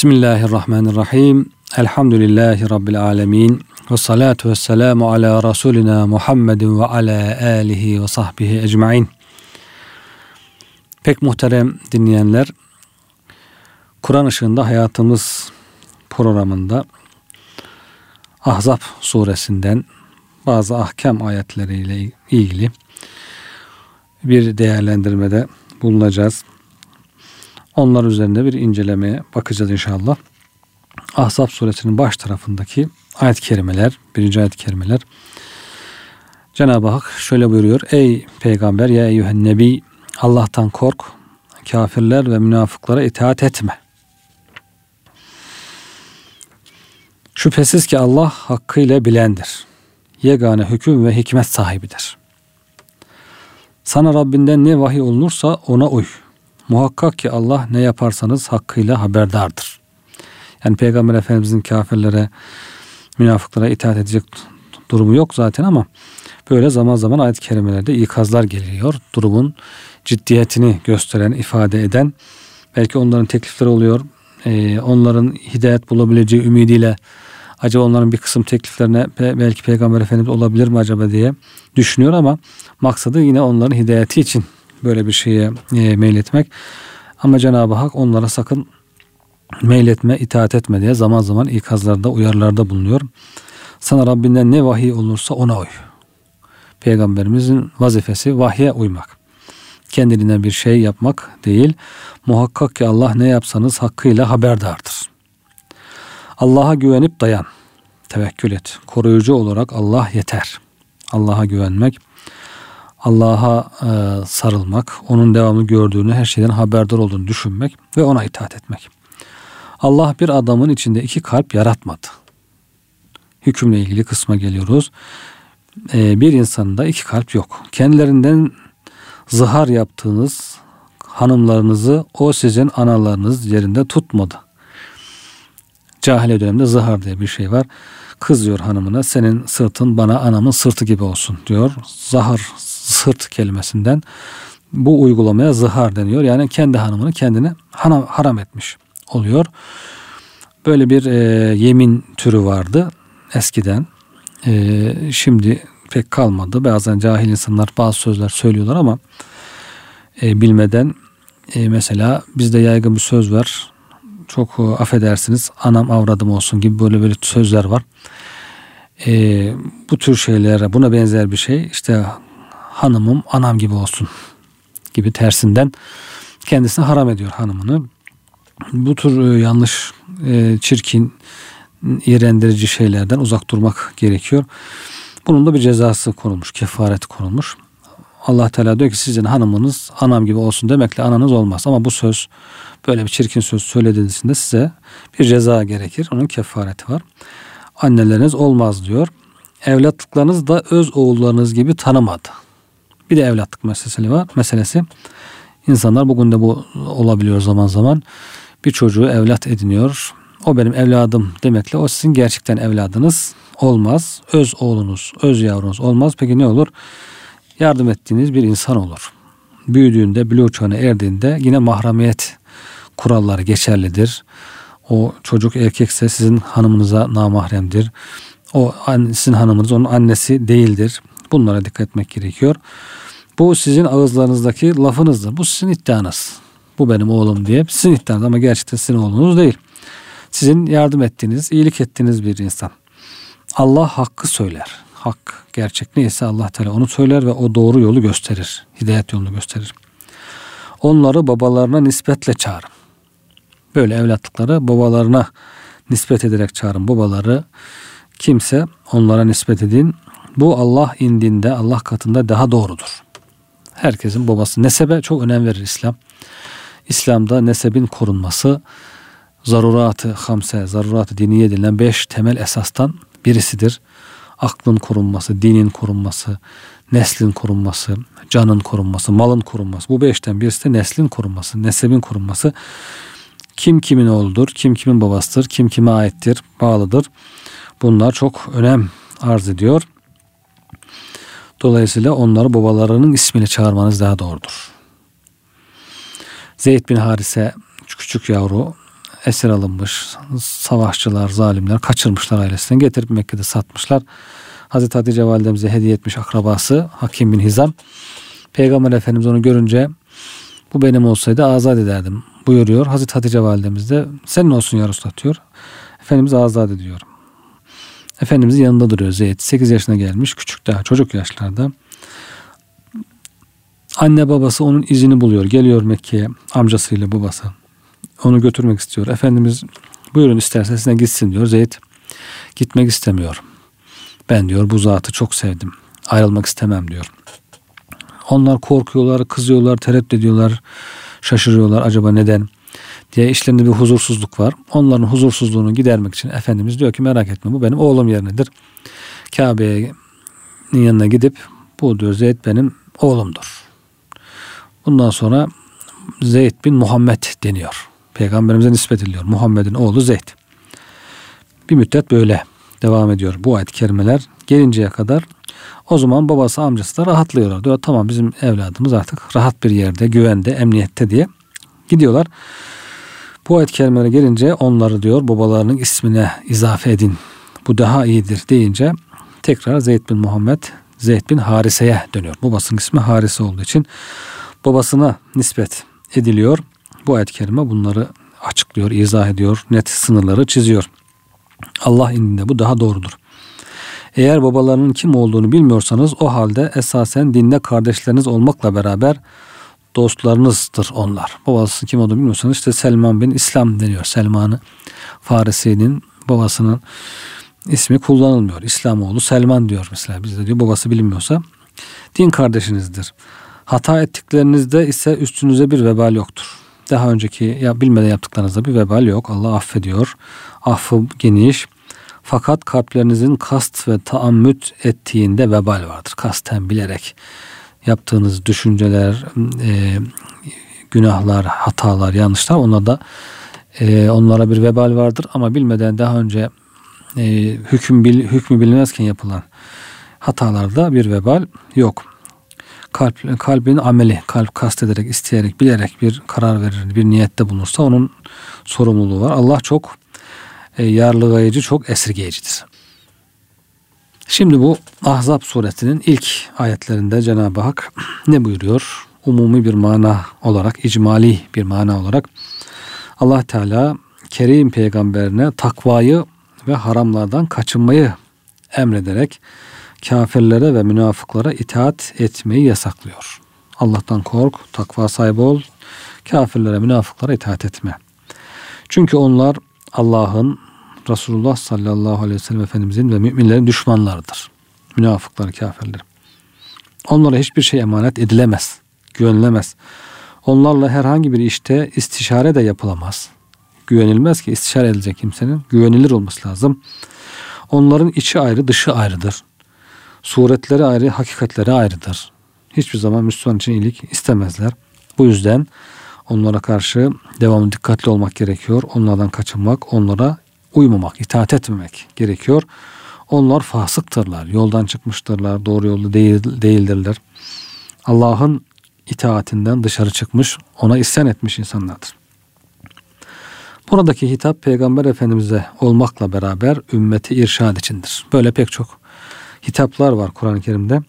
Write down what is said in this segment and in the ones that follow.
Bismillahirrahmanirrahim. Elhamdülillahi Rabbil alemin. Ve salatu ve selamu ala Resulina Muhammedin ve ala alihi ve sahbihi ecmain. Pek muhterem dinleyenler, Kur'an ışığında hayatımız programında Ahzab suresinden bazı ahkam ayetleriyle ilgili bir değerlendirmede bulunacağız. Onlar üzerinde bir incelemeye bakacağız inşallah. Ahzab suresinin baş tarafındaki ayet-i kerimeler, birinci ayet-i kerimeler. Cenab-ı Hak şöyle buyuruyor. Ey peygamber ya eyyühen nebi Allah'tan kork. Kafirler ve münafıklara itaat etme. Şüphesiz ki Allah hakkıyla bilendir. Yegane hüküm ve hikmet sahibidir. Sana Rabbinden ne vahiy olunursa ona uy. Muhakkak ki Allah ne yaparsanız hakkıyla haberdardır. Yani Peygamber Efendimizin kafirlere, münafıklara itaat edecek durumu yok zaten ama böyle zaman zaman ayet-i kerimelerde ikazlar geliyor. Durumun ciddiyetini gösteren, ifade eden belki onların teklifleri oluyor. Ee, onların hidayet bulabileceği ümidiyle acaba onların bir kısım tekliflerine belki Peygamber Efendimiz olabilir mi acaba diye düşünüyor ama maksadı yine onların hidayeti için böyle bir şeye e, meyletmek. Ama Cenab-ı Hak onlara sakın meyletme, itaat etme diye zaman zaman ikazlarda, uyarılarda bulunuyor. Sana Rabbinden ne vahiy olursa ona uy. Peygamberimizin vazifesi vahye uymak. Kendiliğinden bir şey yapmak değil. Muhakkak ki Allah ne yapsanız hakkıyla haberdardır. Allah'a güvenip dayan. Tevekkül et. Koruyucu olarak Allah yeter. Allah'a güvenmek, Allah'a e, sarılmak, onun devamlı gördüğünü, her şeyden haberdar olduğunu düşünmek ve ona itaat etmek. Allah bir adamın içinde iki kalp yaratmadı. Hükümle ilgili kısma geliyoruz. E, bir insanda iki kalp yok. Kendilerinden zihar yaptığınız hanımlarınızı o sizin analarınız yerinde tutmadı. Cahile dönemde zihar diye bir şey var. Kız diyor hanımına senin sırtın bana anamın sırtı gibi olsun diyor. Zahar sırt kelimesinden bu uygulamaya zihar deniyor. Yani kendi hanımını kendine haram etmiş oluyor. Böyle bir e, yemin türü vardı eskiden. E, şimdi pek kalmadı. Bazen cahil insanlar bazı sözler söylüyorlar ama e, bilmeden e, mesela bizde yaygın bir söz var. Çok e, affedersiniz anam avradım olsun gibi böyle böyle sözler var. E, bu tür şeylere buna benzer bir şey işte hanımım anam gibi olsun gibi tersinden kendisine haram ediyor hanımını. Bu tür e, yanlış, e, çirkin, iğrendirici şeylerden uzak durmak gerekiyor. Bunun da bir cezası konulmuş, kefareti konulmuş. Allah Teala diyor ki sizin hanımınız anam gibi olsun demekle ananız olmaz. Ama bu söz böyle bir çirkin söz söylediğinizde size bir ceza gerekir. Onun kefareti var. Anneleriniz olmaz diyor. Evlatlıklarınız da öz oğullarınız gibi tanımadı. Bir de evlatlık meselesi var. Meselesi insanlar bugün de bu olabiliyor zaman zaman. Bir çocuğu evlat ediniyor. O benim evladım demekle o sizin gerçekten evladınız olmaz. Öz oğlunuz, öz yavrunuz olmaz. Peki ne olur? Yardım ettiğiniz bir insan olur. Büyüdüğünde, bülü çağına erdiğinde yine mahremiyet kuralları geçerlidir. O çocuk erkekse sizin hanımınıza namahremdir. O sizin hanımınız onun annesi değildir. Bunlara dikkat etmek gerekiyor. Bu sizin ağızlarınızdaki lafınızdır. Bu sizin iddianız. Bu benim oğlum diye sizin iddianız ama gerçekten sizin oğlunuz değil. Sizin yardım ettiğiniz, iyilik ettiğiniz bir insan. Allah hakkı söyler. Hak gerçek neyse Allah Teala onu söyler ve o doğru yolu gösterir. Hidayet yolunu gösterir. Onları babalarına nispetle çağırın. Böyle evlatlıkları babalarına nispet ederek çağırın. Babaları kimse onlara nispet edin. Bu Allah indinde, Allah katında daha doğrudur. Herkesin babası. Nesebe çok önem verir İslam. İslam'da nesebin korunması zaruratı hamse, zaruratı diniye denilen beş temel esastan birisidir. Aklın korunması, dinin korunması, neslin korunması, canın korunması, malın korunması. Bu beşten birisi de neslin korunması, nesebin korunması. Kim kimin oğludur, kim kimin babasıdır, kim kime aittir, bağlıdır. Bunlar çok önem arz ediyor. Dolayısıyla onları babalarının ismiyle çağırmanız daha doğrudur. Zeyd bin Harise küçük yavru esir alınmış. Savaşçılar, zalimler kaçırmışlar ailesinden getirip Mekke'de satmışlar. Hazreti Hatice validemize hediye etmiş akrabası Hakim bin Hizam. Peygamber Efendimiz onu görünce bu benim olsaydı azat ederdim buyuruyor. Hazreti Hatice validemiz de senin olsun ya Resulallah diyor. Efendimiz azat ediyor. Efendimizin yanında duruyor Zeyd. 8 yaşına gelmiş. Küçük daha çocuk yaşlarda. Anne babası onun izini buluyor. Geliyor Mekke'ye amcasıyla babası. Onu götürmek istiyor. Efendimiz buyurun istersen size gitsin diyor. Zeyd gitmek istemiyor. Ben diyor bu zatı çok sevdim. Ayrılmak istemem diyor. Onlar korkuyorlar, kızıyorlar, tereddüt ediyorlar, şaşırıyorlar acaba neden diye işlerinde bir huzursuzluk var. Onların huzursuzluğunu gidermek için Efendimiz diyor ki merak etme bu benim oğlum yerindedir. Kabe'nin yanına gidip bu diyor Zeyd benim oğlumdur. Bundan sonra Zeyd bin Muhammed deniyor. Peygamberimize nispet ediliyor. Muhammed'in oğlu Zeyd. Bir müddet böyle devam ediyor bu ayet kerimeler. Gelinceye kadar o zaman babası amcası da rahatlıyorlar. Diyor tamam bizim evladımız artık rahat bir yerde, güvende, emniyette diye gidiyorlar. Bu ayet kerimelere gelince onları diyor babalarının ismine izafe edin. Bu daha iyidir deyince tekrar Zeyd bin Muhammed Zeyd bin Harise'ye dönüyor. Babasının ismi Harise olduğu için babasına nispet ediliyor. Bu ayet-i kerime bunları açıklıyor, izah ediyor, net sınırları çiziyor. Allah indinde bu daha doğrudur. Eğer babalarının kim olduğunu bilmiyorsanız o halde esasen dinde kardeşleriniz olmakla beraber dostlarınızdır onlar. Babası kim olduğunu bilmiyorsanız işte Selman bin İslam deniyor. Selman'ı Farisi'nin babasının ismi kullanılmıyor. İslamoğlu Selman diyor mesela. Bizde diyor babası bilinmiyorsa din kardeşinizdir. Hata ettiklerinizde ise üstünüze bir vebal yoktur. Daha önceki ya bilmeden yaptıklarınızda bir vebal yok. Allah affediyor. Affı geniş. Fakat kalplerinizin kast ve taammüt ettiğinde vebal vardır. Kasten bilerek yaptığınız düşünceler, e, günahlar, hatalar, yanlışlar ona da e, onlara bir vebal vardır ama bilmeden daha önce e, hüküm bil, hükmü bilinmezken yapılan hatalarda bir vebal yok. Kalp, kalbin ameli, kalp kastederek, isteyerek, bilerek bir karar verir, bir niyette bulunursa onun sorumluluğu var. Allah çok e, yarlıgayıcı, çok esirgeyicidir. Şimdi bu Ahzab suresinin ilk ayetlerinde Cenab-ı Hak ne buyuruyor? Umumi bir mana olarak, icmali bir mana olarak Allah Teala Kerim peygamberine takvayı ve haramlardan kaçınmayı emrederek kafirlere ve münafıklara itaat etmeyi yasaklıyor. Allah'tan kork, takva sahibi ol, kafirlere, münafıklara itaat etme. Çünkü onlar Allah'ın Resulullah sallallahu aleyhi ve sellem Efendimizin ve müminlerin düşmanlarıdır. Münafıklar, kafirler. Onlara hiçbir şey emanet edilemez, güvenilemez. Onlarla herhangi bir işte istişare de yapılamaz. Güvenilmez ki istişare edilecek kimsenin güvenilir olması lazım. Onların içi ayrı, dışı ayrıdır. Suretleri ayrı, hakikatleri ayrıdır. Hiçbir zaman Müslüman için iyilik istemezler. Bu yüzden onlara karşı devamlı dikkatli olmak gerekiyor. Onlardan kaçınmak, onlara uymamak, itaat etmemek gerekiyor. Onlar fasıktırlar, yoldan çıkmıştırlar, doğru yolda değil, değildirler. Allah'ın itaatinden dışarı çıkmış, ona isyan etmiş insanlardır. Buradaki hitap Peygamber Efendimiz'e olmakla beraber ümmeti irşad içindir. Böyle pek çok hitaplar var Kur'an-ı Kerim'de.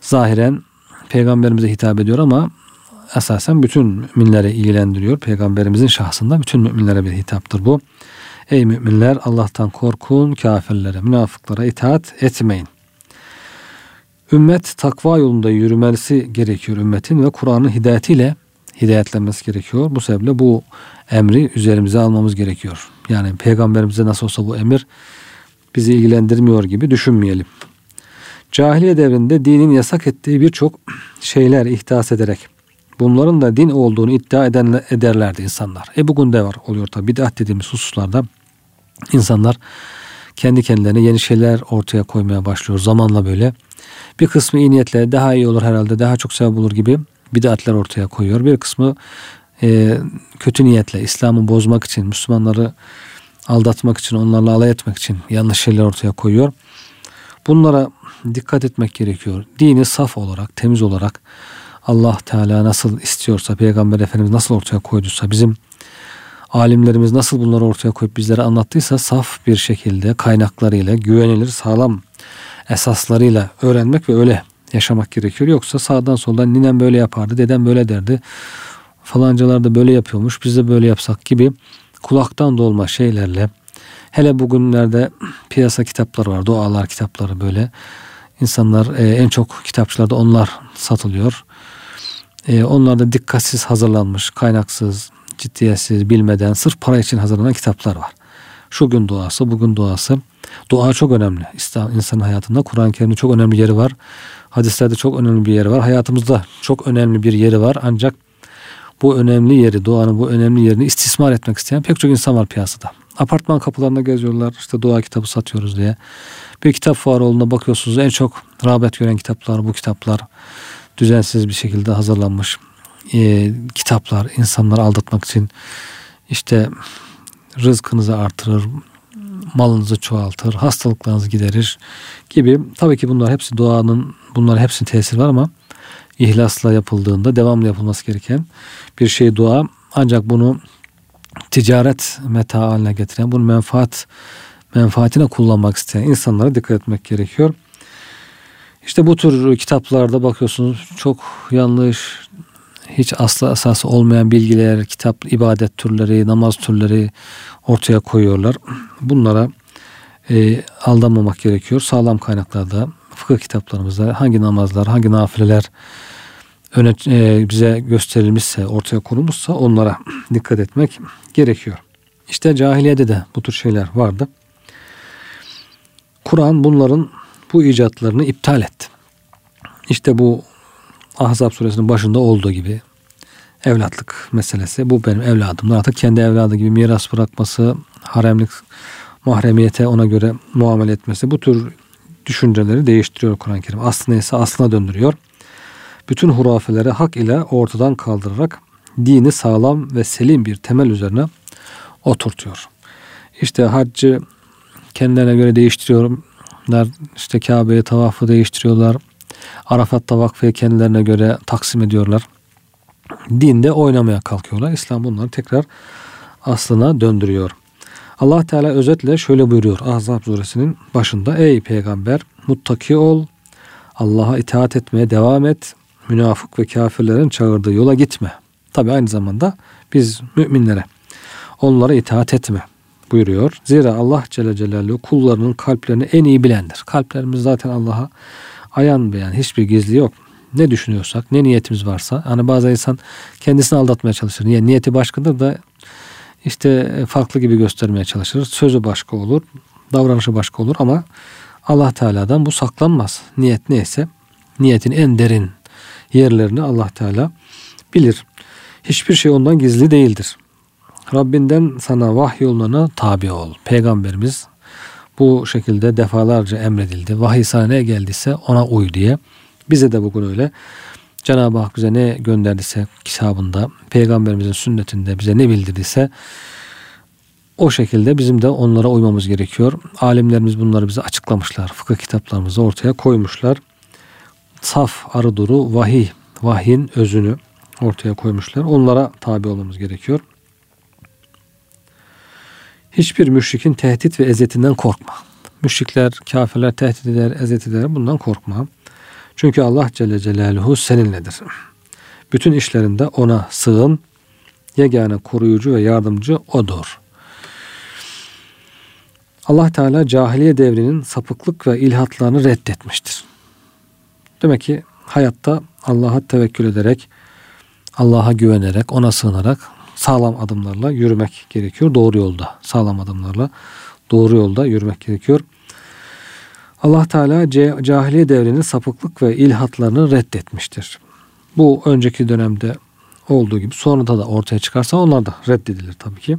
Zahiren Peygamberimize hitap ediyor ama esasen bütün müminleri ilgilendiriyor. Peygamberimizin şahsında bütün müminlere bir hitaptır bu. Ey müminler Allah'tan korkun, kafirlere, münafıklara itaat etmeyin. Ümmet takva yolunda yürümesi gerekiyor ümmetin ve Kur'an'ın hidayetiyle hidayetlenmesi gerekiyor. Bu sebeple bu emri üzerimize almamız gerekiyor. Yani peygamberimize nasıl olsa bu emir bizi ilgilendirmiyor gibi düşünmeyelim. Cahiliye devrinde dinin yasak ettiği birçok şeyler ihdas ederek bunların da din olduğunu iddia eden, ederlerdi insanlar. E bugün de var oluyor tabi bid'at dediğimiz hususlarda insanlar kendi kendilerine yeni şeyler ortaya koymaya başlıyor zamanla böyle. Bir kısmı iyi niyetle daha iyi olur herhalde daha çok sevap olur gibi bid'atler ortaya koyuyor. Bir kısmı e, kötü niyetle İslam'ı bozmak için Müslümanları aldatmak için onlarla alay etmek için yanlış şeyler ortaya koyuyor. Bunlara dikkat etmek gerekiyor. Dini saf olarak, temiz olarak Allah Teala nasıl istiyorsa, Peygamber Efendimiz nasıl ortaya koyduysa bizim alimlerimiz nasıl bunları ortaya koyup bizlere anlattıysa saf bir şekilde kaynaklarıyla güvenilir sağlam esaslarıyla öğrenmek ve öyle yaşamak gerekiyor. Yoksa sağdan soldan ninem böyle yapardı, dedem böyle derdi. Falancalar da böyle yapıyormuş, biz de böyle yapsak gibi kulaktan dolma şeylerle hele bugünlerde piyasa kitapları var, dualar kitapları böyle. İnsanlar e, en çok kitapçılarda onlar satılıyor. E, onlar da dikkatsiz hazırlanmış, kaynaksız, ciddiyetsiz, bilmeden sırf para için hazırlanan kitaplar var. Şu gün duası, bugün duası. Dua çok önemli. İnsanın hayatında Kur'an-ı Kerim'de çok önemli yeri var. Hadislerde çok önemli bir yeri var. Hayatımızda çok önemli bir yeri var. Ancak bu önemli yeri, duanın bu önemli yerini istismar etmek isteyen pek çok insan var piyasada. Apartman kapılarında geziyorlar. işte dua kitabı satıyoruz diye. Bir kitap fuarı olduğunda bakıyorsunuz en çok rağbet gören kitaplar bu kitaplar. Düzensiz bir şekilde hazırlanmış e, kitaplar insanları aldatmak için işte rızkınızı artırır, malınızı çoğaltır, hastalıklarınızı giderir gibi. Tabii ki bunlar hepsi duanın, bunlar hepsinin tesiri var ama ihlasla yapıldığında devamlı yapılması gereken bir şey dua. Ancak bunu ticaret meta haline getiren, bunu menfaat menfaatine kullanmak isteyen insanlara dikkat etmek gerekiyor. İşte bu tür kitaplarda bakıyorsunuz çok yanlış, hiç aslı asası olmayan bilgiler, kitap, ibadet türleri, namaz türleri ortaya koyuyorlar. Bunlara e, aldanmamak gerekiyor. Sağlam kaynaklarda, fıkıh kitaplarımızda hangi namazlar, hangi nafileler öne, e, bize gösterilmişse, ortaya konulmuşsa onlara dikkat etmek gerekiyor. İşte cahiliyede de bu tür şeyler vardı. Kur'an bunların bu icatlarını iptal etti. İşte bu Ahzab suresinin başında olduğu gibi evlatlık meselesi. Bu benim evladımdır. Artık kendi evladı gibi miras bırakması, haremlik, mahremiyete ona göre muamele etmesi. Bu tür düşünceleri değiştiriyor Kur'an-ı Kerim. Aslında ise aslına döndürüyor. Bütün hurafeleri hak ile ortadan kaldırarak dini sağlam ve selim bir temel üzerine oturtuyor. İşte haccı kendilerine göre değiştiriyorlar. İşte Kabe'yi tavafı değiştiriyorlar. Arafat'ta vakfayı kendilerine göre taksim ediyorlar. Dinde oynamaya kalkıyorlar. İslam bunları tekrar aslına döndürüyor. Allah Teala özetle şöyle buyuruyor Ahzab suresinin başında. Ey peygamber muttaki ol. Allah'a itaat etmeye devam et. Münafık ve kafirlerin çağırdığı yola gitme. Tabi aynı zamanda biz müminlere onlara itaat etme buyuruyor. Zira Allah Celle Celaluhu kullarının kalplerini en iyi bilendir. Kalplerimiz zaten Allah'a ayan beyan hiçbir gizli yok. Ne düşünüyorsak, ne niyetimiz varsa. Hani bazı insan kendisini aldatmaya çalışır. Niye? Niyeti başkadır da işte farklı gibi göstermeye çalışır. Sözü başka olur, davranışı başka olur ama Allah Teala'dan bu saklanmaz. Niyet neyse niyetin en derin yerlerini Allah Teala bilir. Hiçbir şey ondan gizli değildir. Rabbinden sana vahyoluna tabi ol. Peygamberimiz bu şekilde defalarca emredildi. Vahiy sana ne geldiyse ona uy diye. Bize de bugün öyle. Cenab-ı Hak bize ne gönderdiyse kitabında, peygamberimizin sünnetinde bize ne bildirdiyse o şekilde bizim de onlara uymamız gerekiyor. Alimlerimiz bunları bize açıklamışlar. Fıkıh kitaplarımızı ortaya koymuşlar. Saf arı duru vahiy, vahyin özünü ortaya koymuşlar. Onlara tabi olmamız gerekiyor. Hiçbir müşrikin tehdit ve eziyetinden korkma. Müşrikler, kafirler tehdit eder, eziyet eder. Bundan korkma. Çünkü Allah Celle Celaluhu seninledir. Bütün işlerinde ona sığın. Yegane koruyucu ve yardımcı odur. Allah Teala cahiliye devrinin sapıklık ve ilhatlarını reddetmiştir. Demek ki hayatta Allah'a tevekkül ederek, Allah'a güvenerek, ona sığınarak sağlam adımlarla yürümek gerekiyor. Doğru yolda, sağlam adımlarla doğru yolda yürümek gerekiyor. Allah Teala cahiliye devrinin sapıklık ve ilhatlarını reddetmiştir. Bu önceki dönemde olduğu gibi sonra da ortaya çıkarsa onlar da reddedilir tabii ki.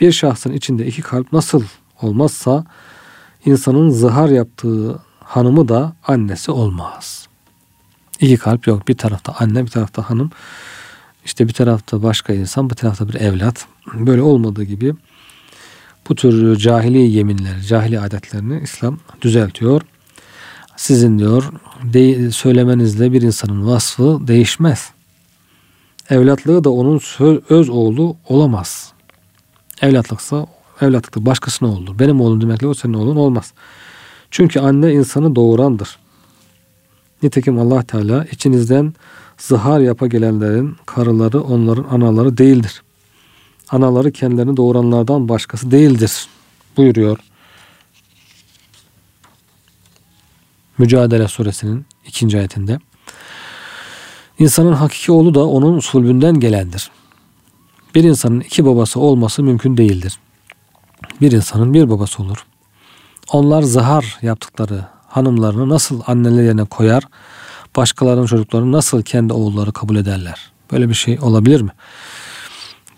Bir şahsın içinde iki kalp nasıl olmazsa insanın zihar yaptığı hanımı da annesi olmaz. İki kalp yok. Bir tarafta anne, bir tarafta hanım. İşte bir tarafta başka insan, bir tarafta bir evlat. Böyle olmadığı gibi bu tür cahili yeminleri, cahili adetlerini İslam düzeltiyor. Sizin diyor de, söylemenizle bir insanın vasfı değişmez. Evlatlığı da onun öz oğlu olamaz. Evlatlıksa evlatlıkta başkasına olur. Benim oğlum demekle o senin oğlun olmaz. Çünkü anne insanı doğurandır. Nitekim Allah Teala içinizden zihar yapa gelenlerin karıları onların anaları değildir. Anaları kendilerini doğuranlardan başkası değildir buyuruyor. Mücadele suresinin ikinci ayetinde. İnsanın hakiki oğlu da onun sulbünden gelendir. Bir insanın iki babası olması mümkün değildir. Bir insanın bir babası olur. Onlar zahar yaptıkları hanımlarını nasıl annelerine koyar, başkalarının çocuklarını nasıl kendi oğulları kabul ederler? Böyle bir şey olabilir mi?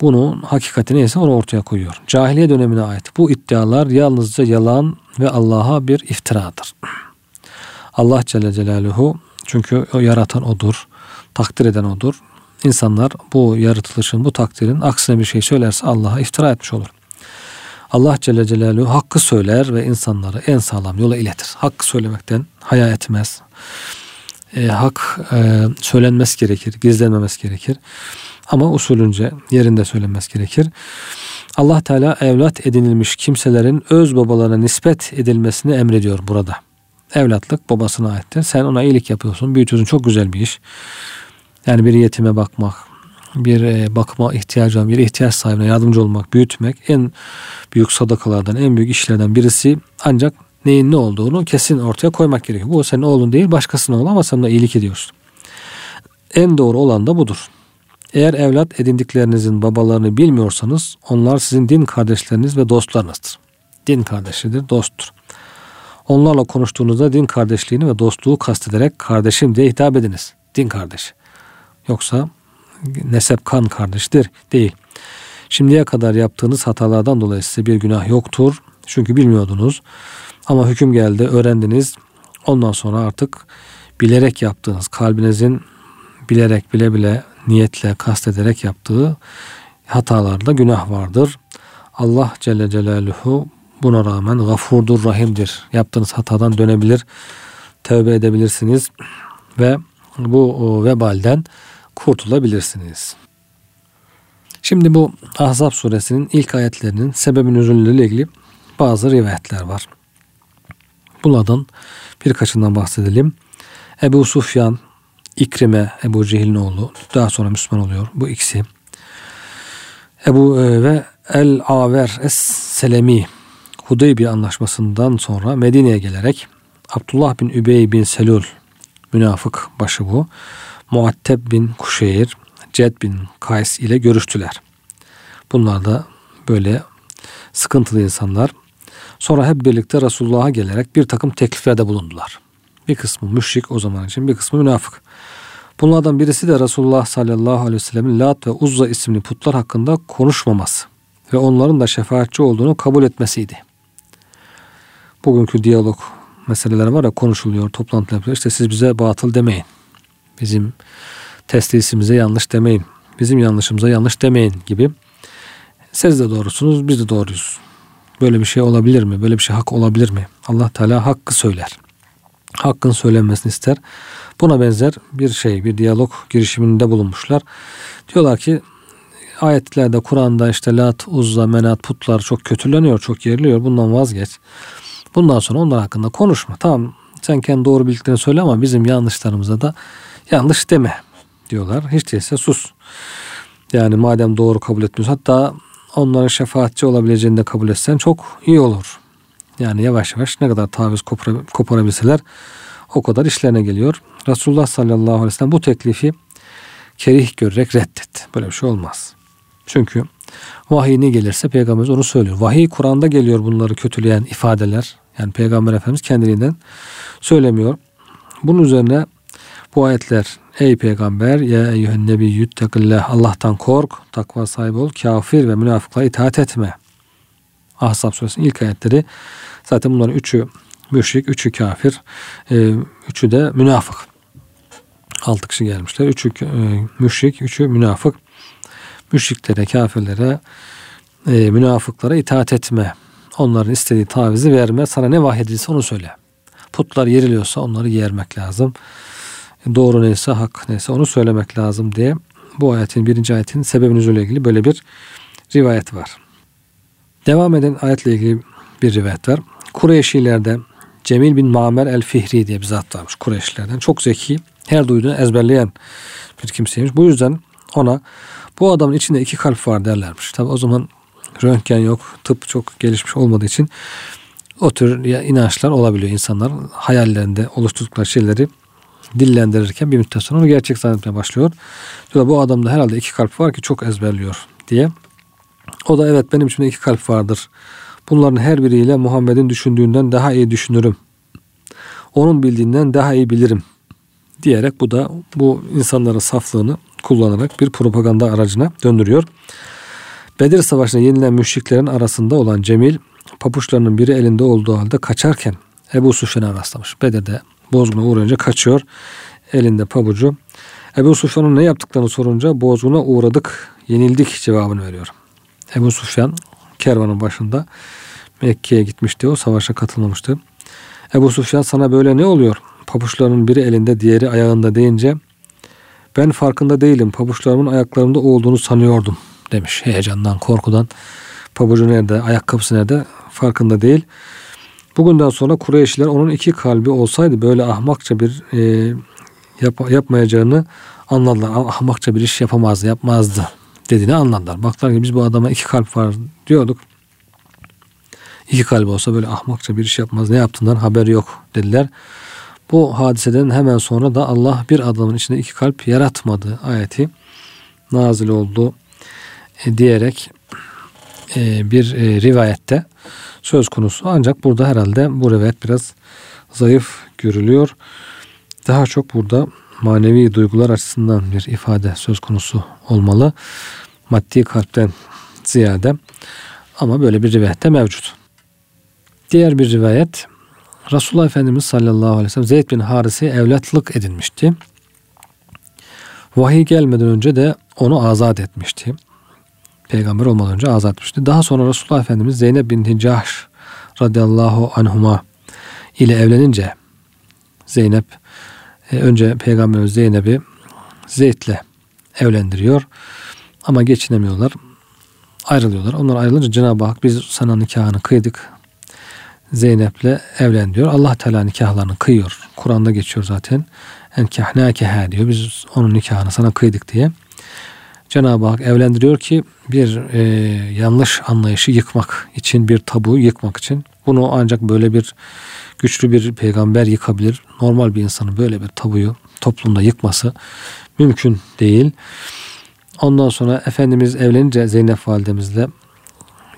Bunun hakikati neyse onu ortaya koyuyor. Cahiliye dönemine ait bu iddialar yalnızca yalan ve Allah'a bir iftiradır. Allah Celle Celaluhu çünkü o yaratan odur, takdir eden odur. İnsanlar bu yaratılışın, bu takdirin aksine bir şey söylerse Allah'a iftira etmiş olur. Allah Celle Celaluhu hakkı söyler ve insanları en sağlam yola iletir. Hakkı söylemekten haya etmez. E, hak e, söylenmesi gerekir, gizlenmemesi gerekir. Ama usulünce yerinde söylenmesi gerekir. Allah Teala evlat edinilmiş kimselerin öz babalarına nispet edilmesini emrediyor burada. Evlatlık babasına aittir. Sen ona iyilik yapıyorsun, büyütüyorsun. Çok güzel bir iş. Yani bir yetime bakmak, bir e, bakıma ihtiyacı olan bir ihtiyaç sahibine yardımcı olmak, büyütmek en büyük sadakalardan, en büyük işlerden birisi ancak neyin ne olduğunu kesin ortaya koymak gerekiyor. Bu senin oğlun değil başkasının oğlu ama sen ona iyilik ediyorsun. En doğru olan da budur. Eğer evlat edindiklerinizin babalarını bilmiyorsanız onlar sizin din kardeşleriniz ve dostlarınızdır. Din kardeşidir, dosttur. Onlarla konuştuğunuzda din kardeşliğini ve dostluğu kastederek kardeşim diye hitap ediniz. Din kardeşi. Yoksa nesep kan kardeştir değil. Şimdiye kadar yaptığınız hatalardan dolayı size bir günah yoktur. Çünkü bilmiyordunuz. Ama hüküm geldi, öğrendiniz. Ondan sonra artık bilerek yaptığınız, kalbinizin bilerek, bile bile, niyetle, kastederek yaptığı hatalarda günah vardır. Allah Celle Celaluhu buna rağmen gafurdur, rahimdir. Yaptığınız hatadan dönebilir, tövbe edebilirsiniz ve bu vebalden kurtulabilirsiniz. Şimdi bu Ahzab suresinin ilk ayetlerinin sebebi nüzulüyle ilgili bazı rivayetler var. Bunlardan birkaçından bahsedelim. Ebu Sufyan, İkrime, Ebu Cehil'in oğlu daha sonra Müslüman oluyor. Bu ikisi. Ebu e, ve El Aver Es Selemi Hudeybiye anlaşmasından sonra Medine'ye gelerek Abdullah bin Übey bin Selul münafık başı bu. Muatteb bin Kuşeyr, Ced bin Kays ile görüştüler. Bunlar da böyle sıkıntılı insanlar. Sonra hep birlikte Resulullah'a gelerek bir takım tekliflerde bulundular. Bir kısmı müşrik o zaman için bir kısmı münafık. Bunlardan birisi de Resulullah sallallahu aleyhi ve sellemin Lat ve Uzza isimli putlar hakkında konuşmaması ve onların da şefaatçi olduğunu kabul etmesiydi. Bugünkü diyalog meseleleri var ya konuşuluyor, toplantı yapıyor. İşte siz bize batıl demeyin. Bizim teslisimize yanlış demeyin. Bizim yanlışımıza yanlış demeyin gibi. Siz de doğrusunuz, biz de doğruyuz. Böyle bir şey olabilir mi? Böyle bir şey hak olabilir mi? Allah Teala hakkı söyler. Hakkın söylenmesini ister. Buna benzer bir şey, bir diyalog girişiminde bulunmuşlar. Diyorlar ki ayetlerde, Kur'an'da işte Lat, Uzza, Menat, putlar çok kötüleniyor, çok yeriliyor. Bundan vazgeç. Bundan sonra onlar hakkında konuşma. Tamam sen kendi doğru bildiklerini söyle ama bizim yanlışlarımıza da yanlış deme diyorlar. Hiç değilse sus. Yani madem doğru kabul etmiyorsun hatta onların şefaatçi olabileceğini de kabul etsen çok iyi olur. Yani yavaş yavaş ne kadar taviz koparabilseler o kadar işlerine geliyor. Resulullah sallallahu aleyhi ve sellem bu teklifi kerih görerek reddetti. Böyle bir şey olmaz. Çünkü vahiy ne gelirse peygamberimiz onu söylüyor. Vahiy Kur'an'da geliyor bunları kötüleyen ifadeler. Yani peygamber efendimiz kendiliğinden söylemiyor. Bunun üzerine bu ayetler ey peygamber ya eyyühen nebiyyü tekillah Allah'tan kork, takva sahibi ol, kafir ve münafıklara itaat etme. Ahzab suresinin ilk ayetleri zaten bunların üçü müşrik, üçü kafir, e, üçü de münafık. Altı kişi gelmişler. Üçü e, müşrik, üçü münafık. Müşriklere, kafirlere, e, münafıklara itaat etme. Onların istediği tavizi verme. Sana ne vahyedilse onu söyle. Putlar yeriliyorsa onları yermek lazım doğru neyse hak neyse onu söylemek lazım diye bu ayetin birinci ayetin sebebinizle ilgili böyle bir rivayet var. Devam eden ayetle ilgili bir rivayet var. Kureyşilerde Cemil bin Mamer el-Fihri diye bir zat varmış Kureyşlilerden. Çok zeki, her duyduğunu ezberleyen bir kimseymiş. Bu yüzden ona bu adamın içinde iki kalp var derlermiş. Tabi o zaman röntgen yok, tıp çok gelişmiş olmadığı için o tür inançlar olabiliyor insanlar. Hayallerinde oluşturdukları şeyleri dillendirirken bir müddet sonra onu gerçek zannetmeye başlıyor. Diyor bu adamda herhalde iki kalp var ki çok ezberliyor diye. O da evet benim içimde iki kalp vardır. Bunların her biriyle Muhammed'in düşündüğünden daha iyi düşünürüm. Onun bildiğinden daha iyi bilirim diyerek bu da bu insanların saflığını kullanarak bir propaganda aracına döndürüyor. Bedir Savaşı'nda yenilen müşriklerin arasında olan Cemil papuçlarının biri elinde olduğu halde kaçarken Ebu Sufyan'a rastlamış. Bedir'de bozguna uğrayınca kaçıyor. Elinde pabucu. Ebu Sufyan'ın ne yaptıklarını sorunca bozguna uğradık, yenildik cevabını veriyor. Ebu Sufyan kervanın başında Mekke'ye gitmişti. O savaşa katılmamıştı. Ebu Sufyan sana böyle ne oluyor? Pabuçlarının biri elinde diğeri ayağında deyince ben farkında değilim. Pabuçlarımın ayaklarımda olduğunu sanıyordum demiş. Heyecandan, korkudan. Pabucu nerede, ayakkabısı nerede farkında değil. Bugünden sonra Kureyşliler onun iki kalbi olsaydı böyle ahmakça bir e, yap, yapmayacağını anladılar. Ahmakça bir iş yapamazdı, yapmazdı dediğini anladılar. Baktılar ki biz bu adama iki kalp var diyorduk. İki kalbi olsa böyle ahmakça bir iş yapmaz. Ne yaptığından haberi yok dediler. Bu hadiseden hemen sonra da Allah bir adamın içinde iki kalp yaratmadı ayeti nazil oldu e, diyerek e, bir e, rivayette söz konusu. Ancak burada herhalde bu rivayet biraz zayıf görülüyor. Daha çok burada manevi duygular açısından bir ifade söz konusu olmalı. Maddi kalpten ziyade ama böyle bir rivayette mevcut. Diğer bir rivayet Resulullah Efendimiz sallallahu aleyhi ve sellem Zeyd bin Haris'e evlatlık edinmişti. Vahiy gelmeden önce de onu azat etmişti. Peygamber olmadan önce azat etmişti. Daha sonra Resulullah Efendimiz Zeynep bin Cahş radıyallahu anhuma ile evlenince Zeynep e, önce Peygamberimiz Zeynep'i Zeyd'le evlendiriyor. Ama geçinemiyorlar. Ayrılıyorlar. Onlar ayrılınca Cenab-ı Hak biz sana nikahını kıydık. Zeynep'le evlen diyor. Allah Teala nikahlarını kıyıyor. Kur'an'da geçiyor zaten. Enkahnâkeha diyor. Biz onun nikahını sana kıydık diye. Cenab-ı Hak evlendiriyor ki bir e, yanlış anlayışı yıkmak için, bir tabu yıkmak için. Bunu ancak böyle bir güçlü bir peygamber yıkabilir. Normal bir insanın böyle bir tabuyu toplumda yıkması mümkün değil. Ondan sonra Efendimiz evlenince Zeynep validemizle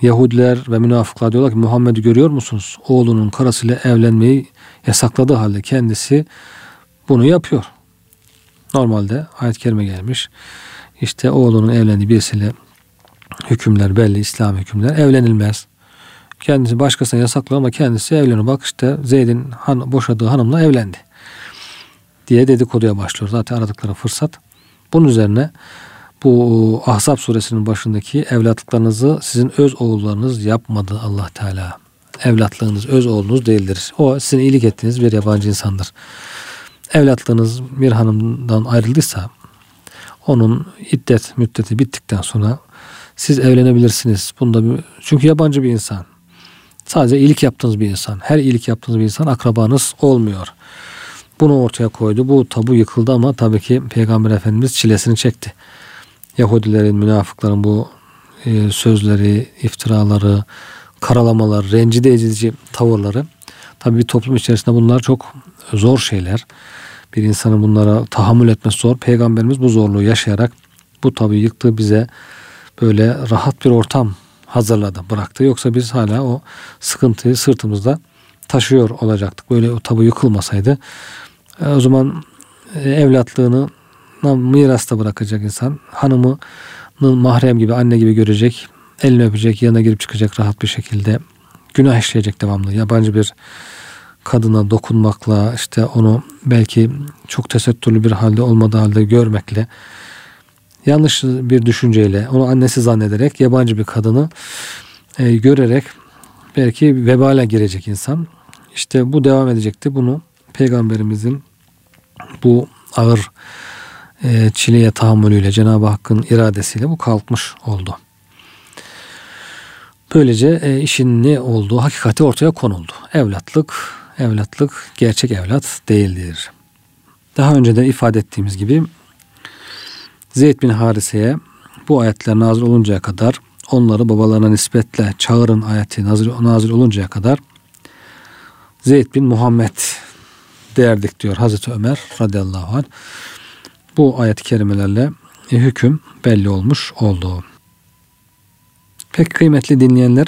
Yahudiler ve münafıklar diyorlar ki Muhammed'i görüyor musunuz? Oğlunun karısıyla evlenmeyi yasakladığı halde kendisi bunu yapıyor. Normalde ayet-i kerime gelmiş. İşte oğlunun evlendiği birisiyle hükümler belli, İslam hükümler evlenilmez. Kendisi başkasına yasaklıyor ama kendisi evleniyor. Bak işte Zeyd'in han, boşadığı hanımla evlendi. Diye dedikoduya başlıyor. Zaten aradıkları fırsat. Bunun üzerine bu Ahzab suresinin başındaki evlatlıklarınızı sizin öz oğullarınız yapmadı Allah Teala. Evlatlığınız öz oğlunuz değildir. O sizin iyilik ettiğiniz bir yabancı insandır. Evlatlığınız bir hanımdan ayrıldıysa onun iddet müddeti bittikten sonra siz evlenebilirsiniz. Bunda bir, çünkü yabancı bir insan. Sadece iyilik yaptığınız bir insan. Her iyilik yaptığınız bir insan akrabanız olmuyor. Bunu ortaya koydu. Bu tabu yıkıldı ama tabii ki Peygamber Efendimiz çilesini çekti. Yahudilerin, münafıkların bu e, sözleri, iftiraları, karalamalar, rencide edici tavırları tabii bir toplum içerisinde bunlar çok zor şeyler. Bir insanın bunlara tahammül etmesi zor. Peygamberimiz bu zorluğu yaşayarak bu tabi yıktı bize böyle rahat bir ortam hazırladı, bıraktı. Yoksa biz hala o sıkıntıyı sırtımızda taşıyor olacaktık. Böyle o tabu yıkılmasaydı e, o zaman e, evlatlığını mirasta bırakacak insan. Hanımı mahrem gibi, anne gibi görecek. Elini öpecek, yanına girip çıkacak rahat bir şekilde. Günah işleyecek devamlı. Yabancı bir kadına dokunmakla işte onu belki çok tesettürlü bir halde olmadığı halde görmekle yanlış bir düşünceyle onu annesi zannederek yabancı bir kadını e, görerek belki vebale girecek insan. İşte bu devam edecekti. Bunu peygamberimizin bu ağır e, çileye tahammülüyle Cenab-ı Hakk'ın iradesiyle bu kalkmış oldu. Böylece e, işin ne olduğu hakikati ortaya konuldu. Evlatlık, evlatlık gerçek evlat değildir. Daha önce de ifade ettiğimiz gibi Zeyd bin Harise'ye bu ayetler nazil oluncaya kadar onları babalarına nispetle çağırın ayeti nazil, nazil oluncaya kadar Zeyd bin Muhammed derdik diyor Hazreti Ömer radıyallahu anh. Bu ayet-i kerimelerle hüküm belli olmuş oldu. Pek kıymetli dinleyenler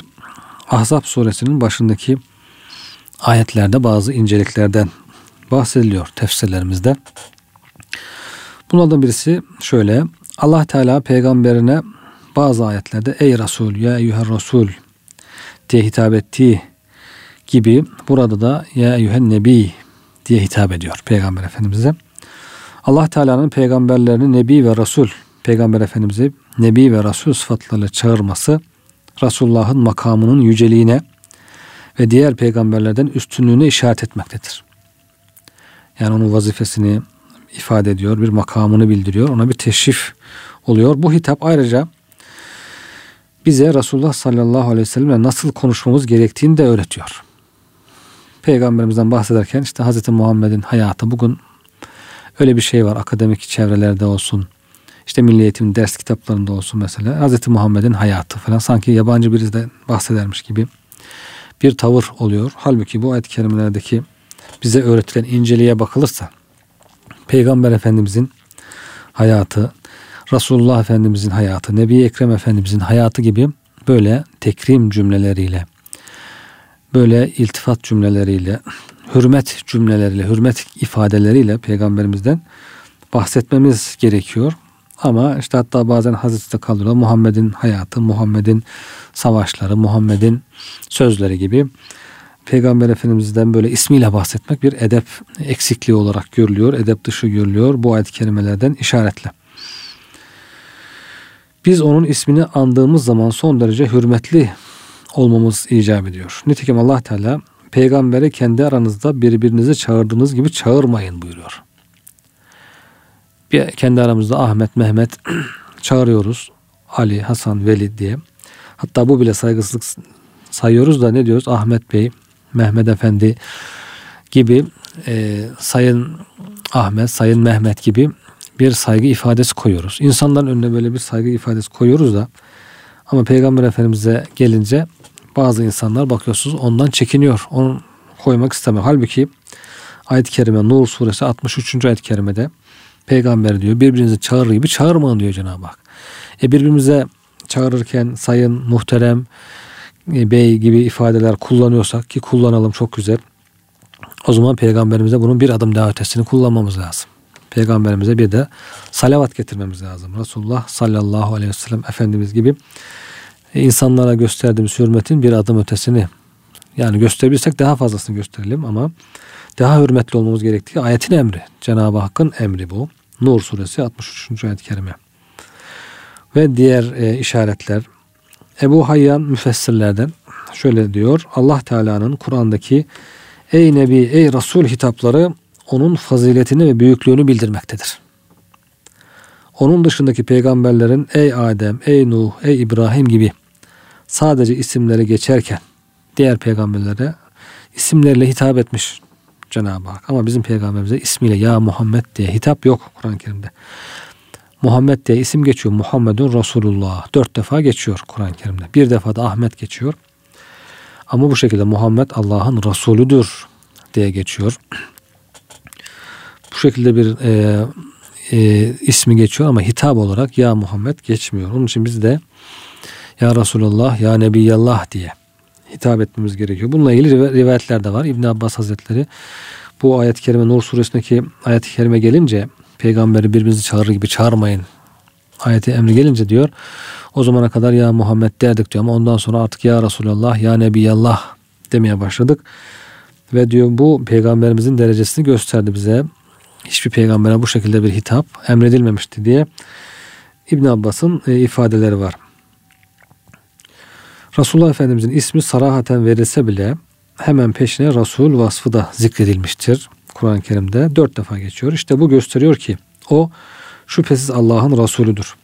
Ahzab suresinin başındaki ayetlerde bazı inceliklerden bahsediliyor tefsirlerimizde. Bunlardan birisi şöyle. Allah Teala peygamberine bazı ayetlerde ey Resul ya eyyüher Resul diye hitap ettiği gibi burada da ya eyyühen nebi diye hitap ediyor peygamber efendimize. Allah Teala'nın peygamberlerini nebi ve Resul peygamber efendimizi nebi ve Resul sıfatlarıyla çağırması Resulullah'ın makamının yüceliğine ve diğer peygamberlerden üstünlüğüne işaret etmektedir. Yani onun vazifesini ifade ediyor, bir makamını bildiriyor, ona bir teşrif oluyor. Bu hitap ayrıca bize Resulullah sallallahu aleyhi ve sellemle nasıl konuşmamız gerektiğini de öğretiyor. Peygamberimizden bahsederken işte Hz. Muhammed'in hayatı bugün öyle bir şey var akademik çevrelerde olsun, işte Milli Eğitim ders kitaplarında olsun mesela Hz. Muhammed'in hayatı falan sanki yabancı birisi de bahsedermiş gibi bir tavır oluyor. Halbuki bu ayet-i kerimelerdeki bize öğretilen inceliğe bakılırsa Peygamber Efendimizin hayatı, Resulullah Efendimizin hayatı, Nebi Ekrem Efendimizin hayatı gibi böyle tekrim cümleleriyle, böyle iltifat cümleleriyle, hürmet cümleleriyle, hürmet ifadeleriyle peygamberimizden bahsetmemiz gerekiyor. Ama işte hatta bazen Hazreti kalıyor Muhammed'in hayatı, Muhammed'in savaşları, Muhammed'in sözleri gibi Peygamber Efendimiz'den böyle ismiyle bahsetmek bir edep eksikliği olarak görülüyor. Edep dışı görülüyor bu ayet-i kerimelerden işaretle. Biz onun ismini andığımız zaman son derece hürmetli olmamız icap ediyor. Nitekim Allah Teala peygamberi kendi aranızda birbirinizi çağırdığınız gibi çağırmayın buyuruyor. Bir kendi aramızda Ahmet, Mehmet çağırıyoruz. Ali, Hasan, Veli diye. Hatta bu bile saygısızlık sayıyoruz da ne diyoruz? Ahmet Bey, Mehmet Efendi gibi e, Sayın Ahmet, Sayın Mehmet gibi bir saygı ifadesi koyuyoruz. İnsanların önüne böyle bir saygı ifadesi koyuyoruz da ama Peygamber Efendimiz'e gelince bazı insanlar bakıyorsunuz ondan çekiniyor. Onu koymak istemiyor. Halbuki ayet-i kerime Nur suresi 63. ayet-i kerimede peygamber diyor birbirinizi çağırır gibi çağırmayın diyor Cenab-ı Hak. E birbirimize çağırırken sayın, muhterem, e, bey gibi ifadeler kullanıyorsak ki kullanalım çok güzel. O zaman peygamberimize bunun bir adım daha ötesini kullanmamız lazım. Peygamberimize bir de salavat getirmemiz lazım. Resulullah sallallahu aleyhi ve sellem Efendimiz gibi e, insanlara gösterdiğimiz hürmetin bir adım ötesini yani gösterebilirsek daha fazlasını gösterelim ama daha hürmetli olmamız gerektiği ayetin emri. Cenab-ı Hakk'ın emri bu. Nur suresi 63. ayet-i kerime. Ve diğer e, işaretler Ebu Hayyan müfessirlerden şöyle diyor. Allah Teala'nın Kur'an'daki ey Nebi, ey Resul hitapları onun faziletini ve büyüklüğünü bildirmektedir. Onun dışındaki peygamberlerin ey Adem, ey Nuh, ey İbrahim gibi sadece isimleri geçerken diğer peygamberlere isimlerle hitap etmiş Cenab-ı Hak. Ama bizim peygamberimize ismiyle ya Muhammed diye hitap yok Kur'an-ı Kerim'de. Muhammed diye isim geçiyor. Muhammedun Resulullah. Dört defa geçiyor Kur'an-ı Kerim'de. Bir defa da Ahmet geçiyor. Ama bu şekilde Muhammed Allah'ın Resulüdür diye geçiyor. Bu şekilde bir e, e, ismi geçiyor ama hitap olarak ya Muhammed geçmiyor. Onun için biz de ya Resulullah ya Nebiyallah diye hitap etmemiz gerekiyor. Bununla ilgili rivayetler de var. İbn Abbas Hazretleri bu ayet-i kerime Nur suresindeki ayet-i kerime gelince peygamberi birbirinizi çağırır gibi çağırmayın ayeti emri gelince diyor o zamana kadar ya Muhammed derdik diyor ama ondan sonra artık ya Resulallah ya Nebiyallah demeye başladık. Ve diyor bu peygamberimizin derecesini gösterdi bize. Hiçbir peygambere bu şekilde bir hitap emredilmemişti diye İbn Abbas'ın e, ifadeleri var. Resulullah Efendimizin ismi sarahaten verilse bile hemen peşine Resul vasfı da zikredilmiştir. Kur'an-ı Kerim'de dört defa geçiyor. İşte bu gösteriyor ki o şüphesiz Allah'ın Resulüdür.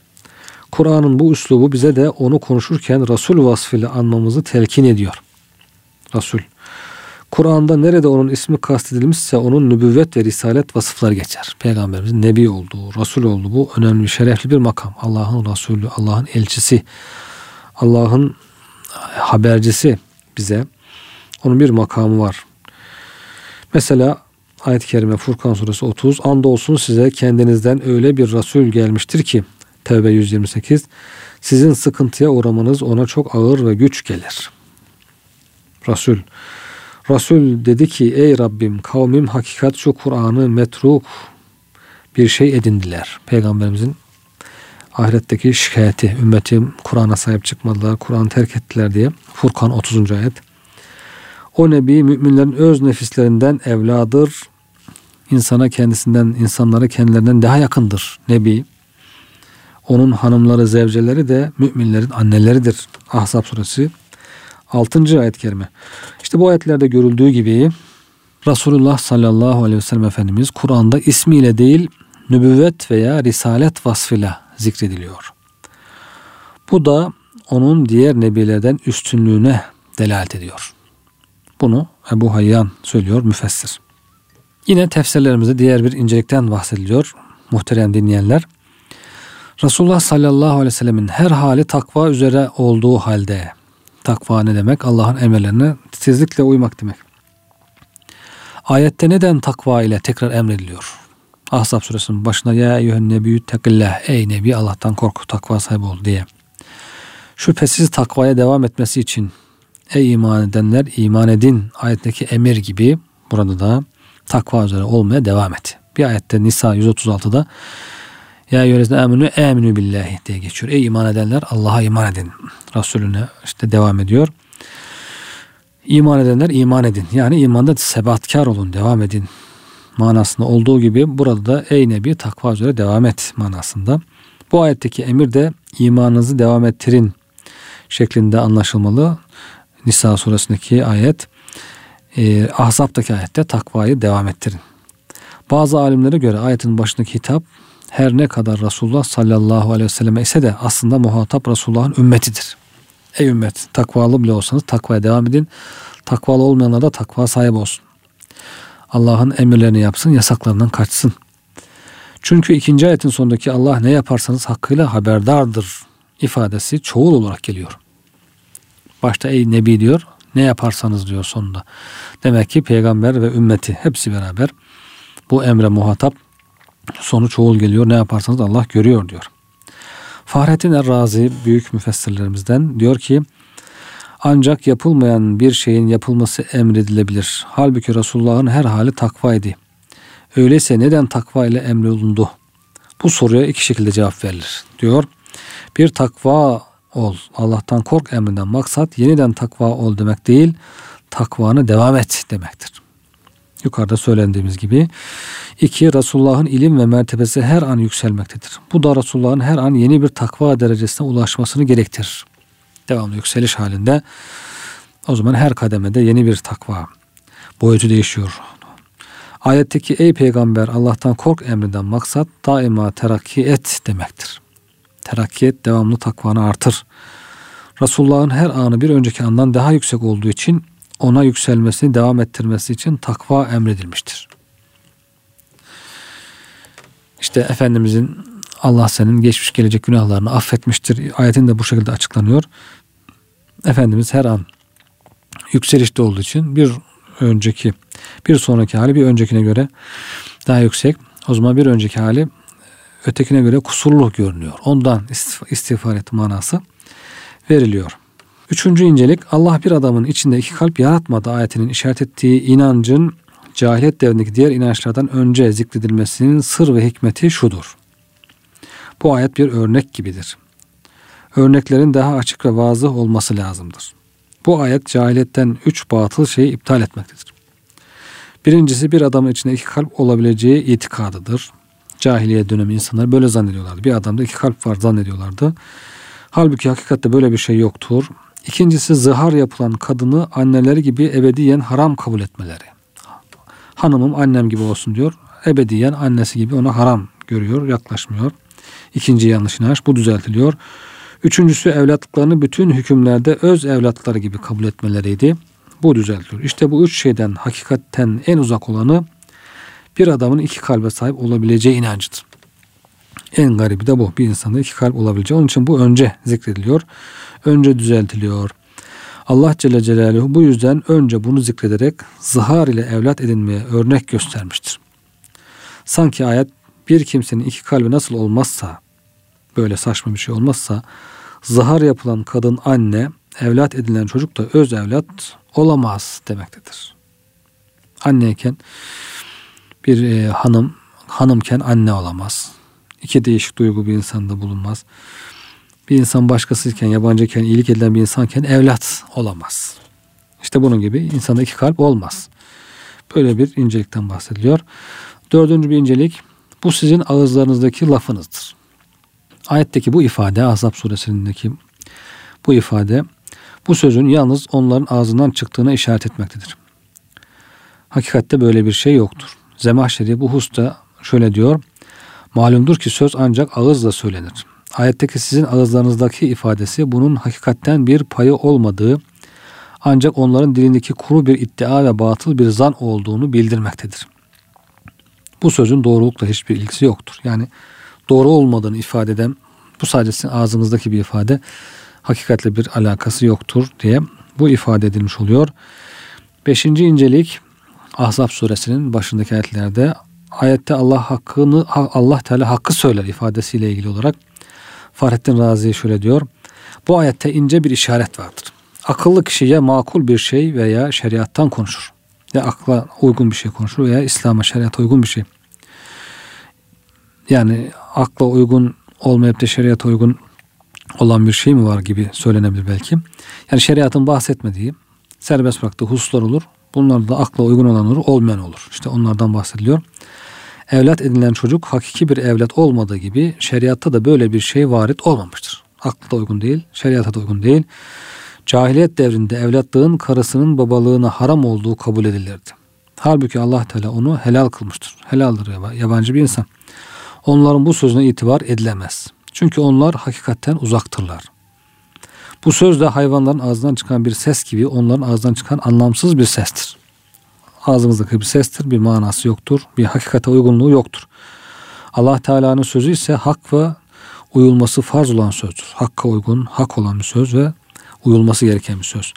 Kur'an'ın bu üslubu bize de onu konuşurken Resul vasfıyla anmamızı telkin ediyor. Resul. Kur'an'da nerede onun ismi kastedilmişse onun nübüvvet ve risalet vasıfları geçer. Peygamberimizin nebi olduğu, Resul olduğu bu önemli, şerefli bir makam. Allah'ın Resulü, Allah'ın elçisi, Allah'ın habercisi bize. Onun bir makamı var. Mesela ayet-i kerime Furkan suresi 30 andolsun size kendinizden öyle bir Resul gelmiştir ki Tevbe 128 sizin sıkıntıya uğramanız ona çok ağır ve güç gelir. Resul Resul dedi ki ey Rabbim kavmim hakikat şu Kur'an'ı metruk bir şey edindiler. Peygamberimizin ahiretteki şikayeti ümmetim Kur'an'a sahip çıkmadılar, Kur'an terk ettiler diye. Furkan 30. ayet. O nebi müminlerin öz nefislerinden evladır. İnsana kendisinden, insanlara kendilerinden daha yakındır. Nebi. Onun hanımları, zevceleri de müminlerin anneleridir. Ahzab suresi 6. ayet-i kerime. İşte bu ayetlerde görüldüğü gibi Resulullah sallallahu aleyhi ve sellem Efendimiz Kur'an'da ismiyle değil nübüvvet veya risalet vasfıyla zikrediliyor. Bu da onun diğer nebilerden üstünlüğüne delalet ediyor. Bunu Ebu Hayyan söylüyor müfessir. Yine tefsirlerimizde diğer bir incelikten bahsediliyor muhterem dinleyenler. Resulullah sallallahu aleyhi ve sellemin her hali takva üzere olduğu halde takva ne demek? Allah'ın emirlerine titizlikle uymak demek. Ayette neden takva ile tekrar emrediliyor? Ahzab suresinin başına ya eyyühen nebiyyü tekillah ey nebi Allah'tan korku takva sahibi ol diye. Şüphesiz takvaya devam etmesi için ey iman edenler iman edin ayetteki emir gibi burada da takva üzere olmaya devam et. Bir ayette Nisa 136'da ya eyyühellezine aminu aminu billahi diye geçiyor. Ey iman edenler Allah'a iman edin. Resulüne işte devam ediyor. İman edenler iman edin. Yani imanda sebatkar olun, devam edin manasında olduğu gibi burada da ey Nebi takva üzere devam et manasında. Bu ayetteki emir de imanınızı devam ettirin şeklinde anlaşılmalı. Nisa suresindeki ayet e, Ahzab'daki ayette takvayı devam ettirin. Bazı alimlere göre ayetin başındaki hitap her ne kadar Resulullah sallallahu aleyhi ve selleme ise de aslında muhatap Resulullah'ın ümmetidir. Ey ümmet takvalı bile olsanız takvaya devam edin. Takvalı olmayanlar da takva sahibi olsun. Allah'ın emirlerini yapsın, yasaklarından kaçsın. Çünkü ikinci ayetin sonundaki Allah ne yaparsanız hakkıyla haberdardır ifadesi çoğul olarak geliyor. Başta ey Nebi diyor, ne yaparsanız diyor sonunda. Demek ki peygamber ve ümmeti hepsi beraber bu emre muhatap sonu çoğul geliyor. Ne yaparsanız Allah görüyor diyor. Fahrettin Errazi büyük müfessirlerimizden diyor ki ancak yapılmayan bir şeyin yapılması emredilebilir. Halbuki Resulullah'ın her hali takvaydı. Öyleyse neden takva ile emrolundu? Bu soruya iki şekilde cevap verilir. Diyor, bir takva ol, Allah'tan kork emrinden maksat yeniden takva ol demek değil, takvanı devam et demektir. Yukarıda söylendiğimiz gibi. iki Resulullah'ın ilim ve mertebesi her an yükselmektedir. Bu da Resulullah'ın her an yeni bir takva derecesine ulaşmasını gerektirir devamlı yükseliş halinde o zaman her kademede yeni bir takva boyutu değişiyor. Ayetteki ey peygamber Allah'tan kork emrinden maksat daima terakki et demektir. Terakki et devamlı takvanı artır. Resulullah'ın her anı bir önceki andan daha yüksek olduğu için ona yükselmesini devam ettirmesi için takva emredilmiştir. İşte Efendimizin Allah senin geçmiş gelecek günahlarını affetmiştir. Ayetin de bu şekilde açıklanıyor. Efendimiz her an yükselişte olduğu için bir önceki bir sonraki hali bir öncekine göre daha yüksek. O zaman bir önceki hali ötekine göre kusurlu görünüyor. Ondan istiğfar et manası veriliyor. Üçüncü incelik Allah bir adamın içinde iki kalp yaratmadı ayetinin işaret ettiği inancın cahiliyet devrindeki diğer inançlardan önce zikredilmesinin sır ve hikmeti şudur. Bu ayet bir örnek gibidir. Örneklerin daha açık ve vazı olması lazımdır. Bu ayet cahiliyetten üç batıl şeyi iptal etmektedir. Birincisi bir adamın içinde iki kalp olabileceği itikadıdır. Cahiliye dönemi insanlar böyle zannediyorlardı. Bir adamda iki kalp var zannediyorlardı. Halbuki hakikatte böyle bir şey yoktur. İkincisi zihar yapılan kadını anneleri gibi ebediyen haram kabul etmeleri. Hanımım annem gibi olsun diyor. Ebediyen annesi gibi ona haram görüyor, yaklaşmıyor. İkinci yanlış inanç bu düzeltiliyor. Üçüncüsü evlatlıklarını bütün hükümlerde öz evlatları gibi kabul etmeleriydi. Bu düzeltiliyor. İşte bu üç şeyden hakikatten en uzak olanı bir adamın iki kalbe sahip olabileceği inancıdır. En garibi de bu. Bir insanda iki kalp olabileceği. Onun için bu önce zikrediliyor. Önce düzeltiliyor. Allah Celle Celaluhu bu yüzden önce bunu zikrederek zihar ile evlat edinmeye örnek göstermiştir. Sanki ayet bir kimsenin iki kalbi nasıl olmazsa böyle saçma bir şey olmazsa zihar yapılan kadın anne evlat edinilen çocuk da öz evlat olamaz demektedir. Anneyken bir e, hanım hanımken anne olamaz. İki değişik duygu bir insanda bulunmaz. Bir insan başkasıyken, yabancıyken, iyilik edilen bir insanken evlat olamaz. İşte bunun gibi insanda iki kalp olmaz. Böyle bir incelikten bahsediliyor. Dördüncü bir incelik, bu sizin ağızlarınızdaki lafınızdır. Ayetteki bu ifade, Ahzab suresindeki bu ifade, bu sözün yalnız onların ağzından çıktığına işaret etmektedir. Hakikatte böyle bir şey yoktur. Zemahşeri bu husta şöyle diyor. Malumdur ki söz ancak ağızla söylenir. Ayetteki sizin ağızlarınızdaki ifadesi bunun hakikatten bir payı olmadığı ancak onların dilindeki kuru bir iddia ve batıl bir zan olduğunu bildirmektedir. Bu sözün doğrulukla hiçbir ilgisi yoktur. Yani doğru olmadığını ifade eden bu sadece sizin ağzınızdaki bir ifade hakikatle bir alakası yoktur diye bu ifade edilmiş oluyor. Beşinci incelik Ahzab suresinin başındaki ayetlerde ayette Allah hakkını Allah Teala hakkı söyler ifadesiyle ilgili olarak Fahrettin Razi şöyle diyor. Bu ayette ince bir işaret vardır. Akıllı kişi ya makul bir şey veya şeriattan konuşur. Ya akla uygun bir şey konuşur veya İslam'a şeriata uygun bir şey. Yani akla uygun olmayıp da şeriata uygun olan bir şey mi var gibi söylenebilir belki. Yani şeriatın bahsetmediği, serbest bıraktığı hususlar olur. Bunlar da akla uygun olan olur, olmayan olur. İşte onlardan bahsediliyor. Evlat edinilen çocuk hakiki bir evlat olmadığı gibi şeriatta da böyle bir şey varit olmamıştır. Akla da uygun değil, şeriata da uygun değil. Cahiliyet devrinde evlatlığın karısının babalığına haram olduğu kabul edilirdi. Halbuki Allah Teala onu helal kılmıştır. Helaldir yabancı bir insan. Onların bu sözüne itibar edilemez. Çünkü onlar hakikatten uzaktırlar. Bu söz de hayvanların ağzından çıkan bir ses gibi onların ağzından çıkan anlamsız bir sestir. Ağzımızdaki bir sestir, bir manası yoktur, bir hakikate uygunluğu yoktur. Allah Teala'nın sözü ise hak ve uyulması farz olan sözdür. Hakka uygun, hak olan bir söz ve uyulması gereken bir söz.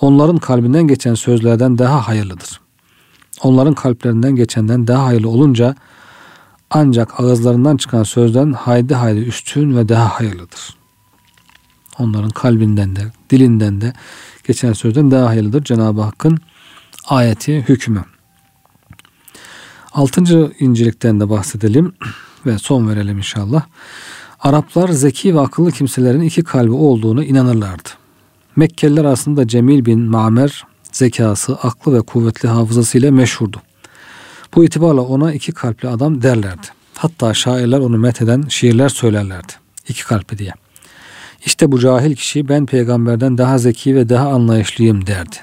Onların kalbinden geçen sözlerden daha hayırlıdır. Onların kalplerinden geçenden daha hayırlı olunca ancak ağızlarından çıkan sözden haydi haydi üstün ve daha hayırlıdır. Onların kalbinden de, dilinden de geçen sözden daha hayırlıdır Cenab-ı Hakk'ın ayeti hükmü. Altıncı incelikten de bahsedelim ve son verelim inşallah. Araplar zeki ve akıllı kimselerin iki kalbi olduğunu inanırlardı. Mekkeliler arasında Cemil bin Mamer zekası, aklı ve kuvvetli hafızasıyla meşhurdu. Bu itibarla ona iki kalpli adam derlerdi. Hatta şairler onu metheden şiirler söylerlerdi. İki kalpli diye. İşte bu cahil kişi ben peygamberden daha zeki ve daha anlayışlıyım derdi.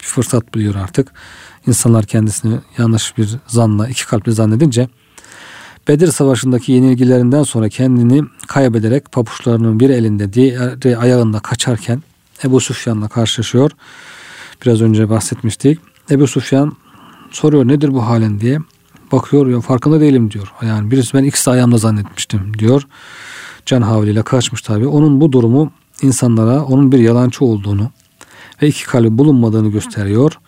Bir fırsat buluyor artık. İnsanlar kendisini yanlış bir zanla, iki kalpli zannedince Bedir Savaşı'ndaki yenilgilerinden sonra kendini kaybederek papuçlarının bir elinde diğer ayağında kaçarken Ebu Sufyan'la karşılaşıyor. Biraz önce bahsetmiştik. Ebu Sufyan soruyor nedir bu halin diye. Bakıyor ya farkında değilim diyor. Yani birisi ben ikisi ayağımda zannetmiştim diyor. Can havliyle kaçmış tabi. Onun bu durumu insanlara onun bir yalancı olduğunu ve iki kalbi bulunmadığını gösteriyor.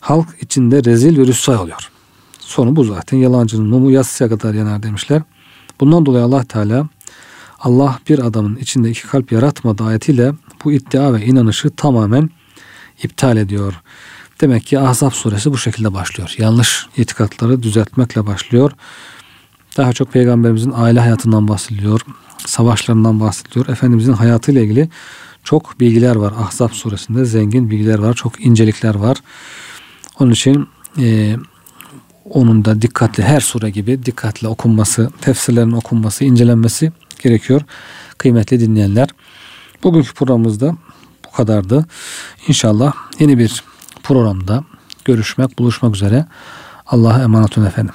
Halk içinde rezil ve rüsvay oluyor. Sonu bu zaten. Yalancının mumu yatsıya kadar yanar demişler. Bundan dolayı Allah Teala Allah bir adamın içinde iki kalp yaratmadığı ayetiyle bu iddia ve inanışı tamamen iptal ediyor. Demek ki Ahzab suresi bu şekilde başlıyor. Yanlış itikatları düzeltmekle başlıyor. Daha çok peygamberimizin aile hayatından bahsediliyor. Savaşlarından bahsediliyor. Efendimizin hayatıyla ilgili çok bilgiler var. Ahzab suresinde zengin bilgiler var. Çok incelikler var. Onun için e, onun da dikkatli her sure gibi dikkatli okunması, tefsirlerin okunması, incelenmesi gerekiyor. Kıymetli dinleyenler. Bugünkü programımızda bu kadardı. İnşallah yeni bir programda görüşmek, buluşmak üzere. Allah'a emanet olun efendim.